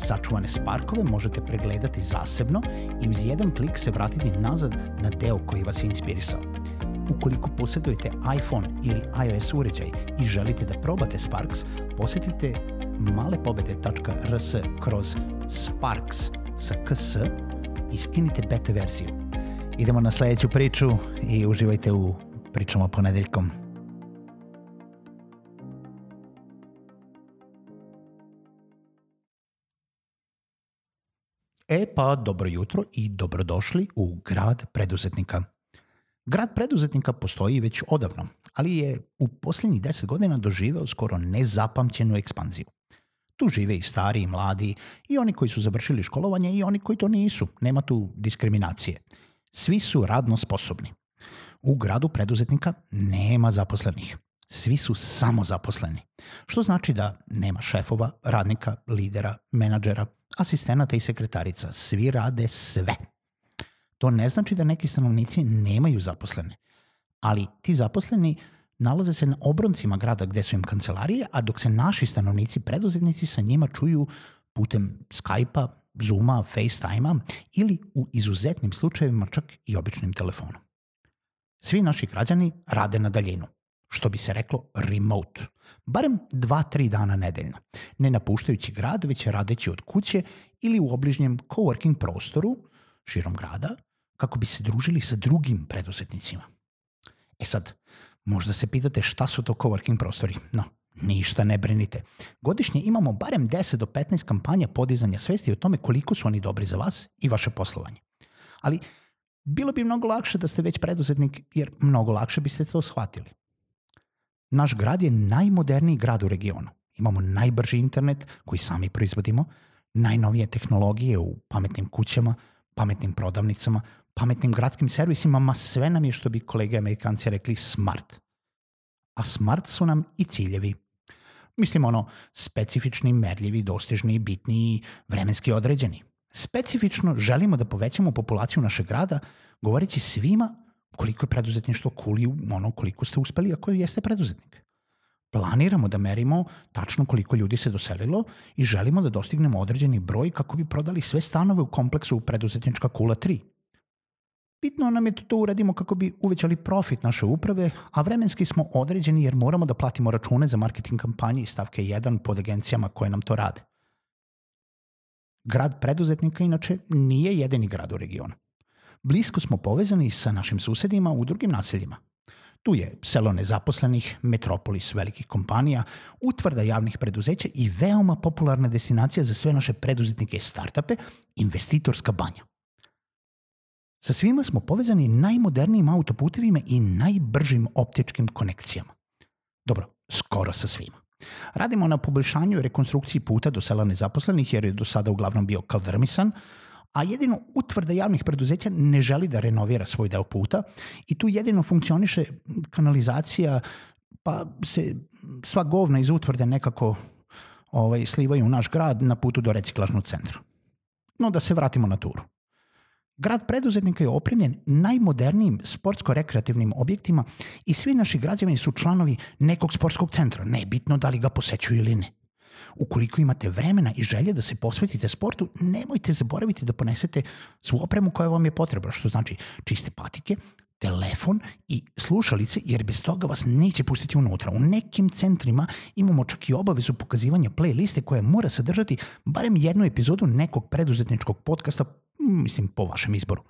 Sačuvane sparkove možete pregledati zasebno i uz jedan klik se vratiti nazad na deo koji vas je inspirisao. Ukoliko posjedujete iPhone ili iOS uređaj i želite da probate Sparks, posetite malepobede.rs kroz Sparks sa ks i skinite beta verziju. Idemo na sledeću priču i uživajte u pričama ponedeljkom. E pa dobro jutro i dobrodošli u grad preduzetnika. Grad preduzetnika postoji već odavno, ali je u posljednjih 10 godina doživeo skoro nezapamćenu ekspanziju. Tu žive i stari i mladi, i oni koji su završili školovanje i oni koji to nisu. Nema tu diskriminacije. Svi su radno sposobni. U gradu preduzetnika nema zaposlenih. Svi su samo zaposleni. Što znači da nema šefova, radnika, lidera, menadžera – asistenata i sekretarica. Svi rade sve. To ne znači da neki stanovnici nemaju zaposlene, ali ti zaposleni nalaze se na obroncima grada gde su im kancelarije, a dok se naši stanovnici, preduzetnici sa njima čuju putem Skype-a, Zooma, FaceTime-a ili u izuzetnim slučajevima čak i običnim telefonom. Svi naši građani rade na daljinu što bi se reklo remote, barem 2-3 dana nedeljno, ne napuštajući grad, već radeći od kuće ili u obližnjem coworking prostoru širom grada, kako bi se družili sa drugim preduzetnicima. E sad, možda se pitate šta su to coworking prostori? No, ništa ne brinite. Godišnje imamo barem 10 do 15 kampanja podizanja svesti o tome koliko su oni dobri za vas i vaše poslovanje. Ali bilo bi mnogo lakše da ste već preduzetnik, jer mnogo lakše biste to shvatili. Naš grad je najmoderniji grad u regionu. Imamo najbrži internet koji sami proizvodimo, najnovije tehnologije u pametnim kućama, pametnim prodavnicama, pametnim gradskim servisima, ma sve nam je što bi kolege amerikanci rekli smart. A smart su nam i ciljevi. Mislim ono, specifični, merljivi, dostižni, bitni vremenski određeni. Specifično želimo da povećamo populaciju našeg grada, govoreći svima koliko je preduzetništvo cool i ono koliko ste uspeli ako jeste preduzetnik. Planiramo da merimo tačno koliko ljudi se doselilo i želimo da dostignemo određeni broj kako bi prodali sve stanove u kompleksu preduzetnička kula 3. Bitno nam je da to uradimo kako bi uvećali profit naše uprave, a vremenski smo određeni jer moramo da platimo račune za marketing kampanje i stavke 1 pod agencijama koje nam to rade. Grad preduzetnika inače nije jedini grad u regionu. Blisko smo povezani sa našim susedima u drugim naseljima. Tu je selo nezaposlenih, metropolis velikih kompanija, utvrda javnih preduzeća i veoma popularna destinacija za sve naše preduzetnike i startupe, investitorska banja. Sa svima smo povezani najmodernijim autoputevima i najbržim optičkim konekcijama. Dobro, skoro sa svima. Radimo na poboljšanju i rekonstrukciji puta do sela nezaposlenih jer je do sada uglavnom bio kaldermisan, a jedino utvrda javnih preduzeća ne želi da renovira svoj deo puta i tu jedino funkcioniše kanalizacija, pa se sva govna iz utvrde nekako ovaj, slivaju u naš grad na putu do reciklažnog centra. No da se vratimo na turu. Grad preduzetnika je opremljen najmodernijim sportsko-rekreativnim objektima i svi naši građani su članovi nekog sportskog centra, nebitno da li ga posećuju ili ne. Ukoliko imate vremena i želje da se posvetite sportu, nemojte zaboraviti da ponesete svu opremu koja vam je potrebna, što znači čiste patike, telefon i slušalice, jer bez toga vas neće pustiti unutra. U nekim centrima imamo čak i obavezu pokazivanja playliste koja mora sadržati barem jednu epizodu nekog preduzetničkog podcasta, mislim, po vašem izboru.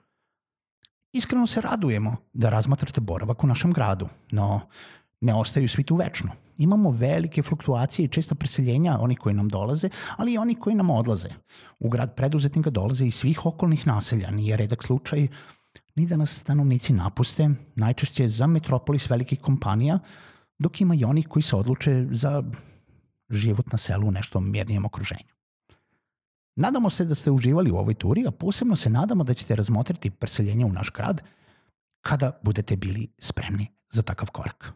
Iskreno se radujemo da razmatrate boravak u našem gradu, no ne ostaju svi tu večno. Imamo velike fluktuacije i česta preseljenja oni koji nam dolaze, ali i oni koji nam odlaze. U grad preduzetnika dolaze iz svih okolnih naselja, nije redak slučaj ni da nas stanovnici napuste, najčešće za metropolis velikih kompanija, dok ima i oni koji se odluče za život na selu u nešto mirnijem okruženju. Nadamo se da ste uživali u ovoj turi, a posebno se nadamo da ćete razmotriti preseljenje u naš grad kada budete bili spremni za takav korak.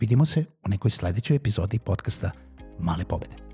Vidimo se u nekoj sledećoj epizodi podcasta Male pobede.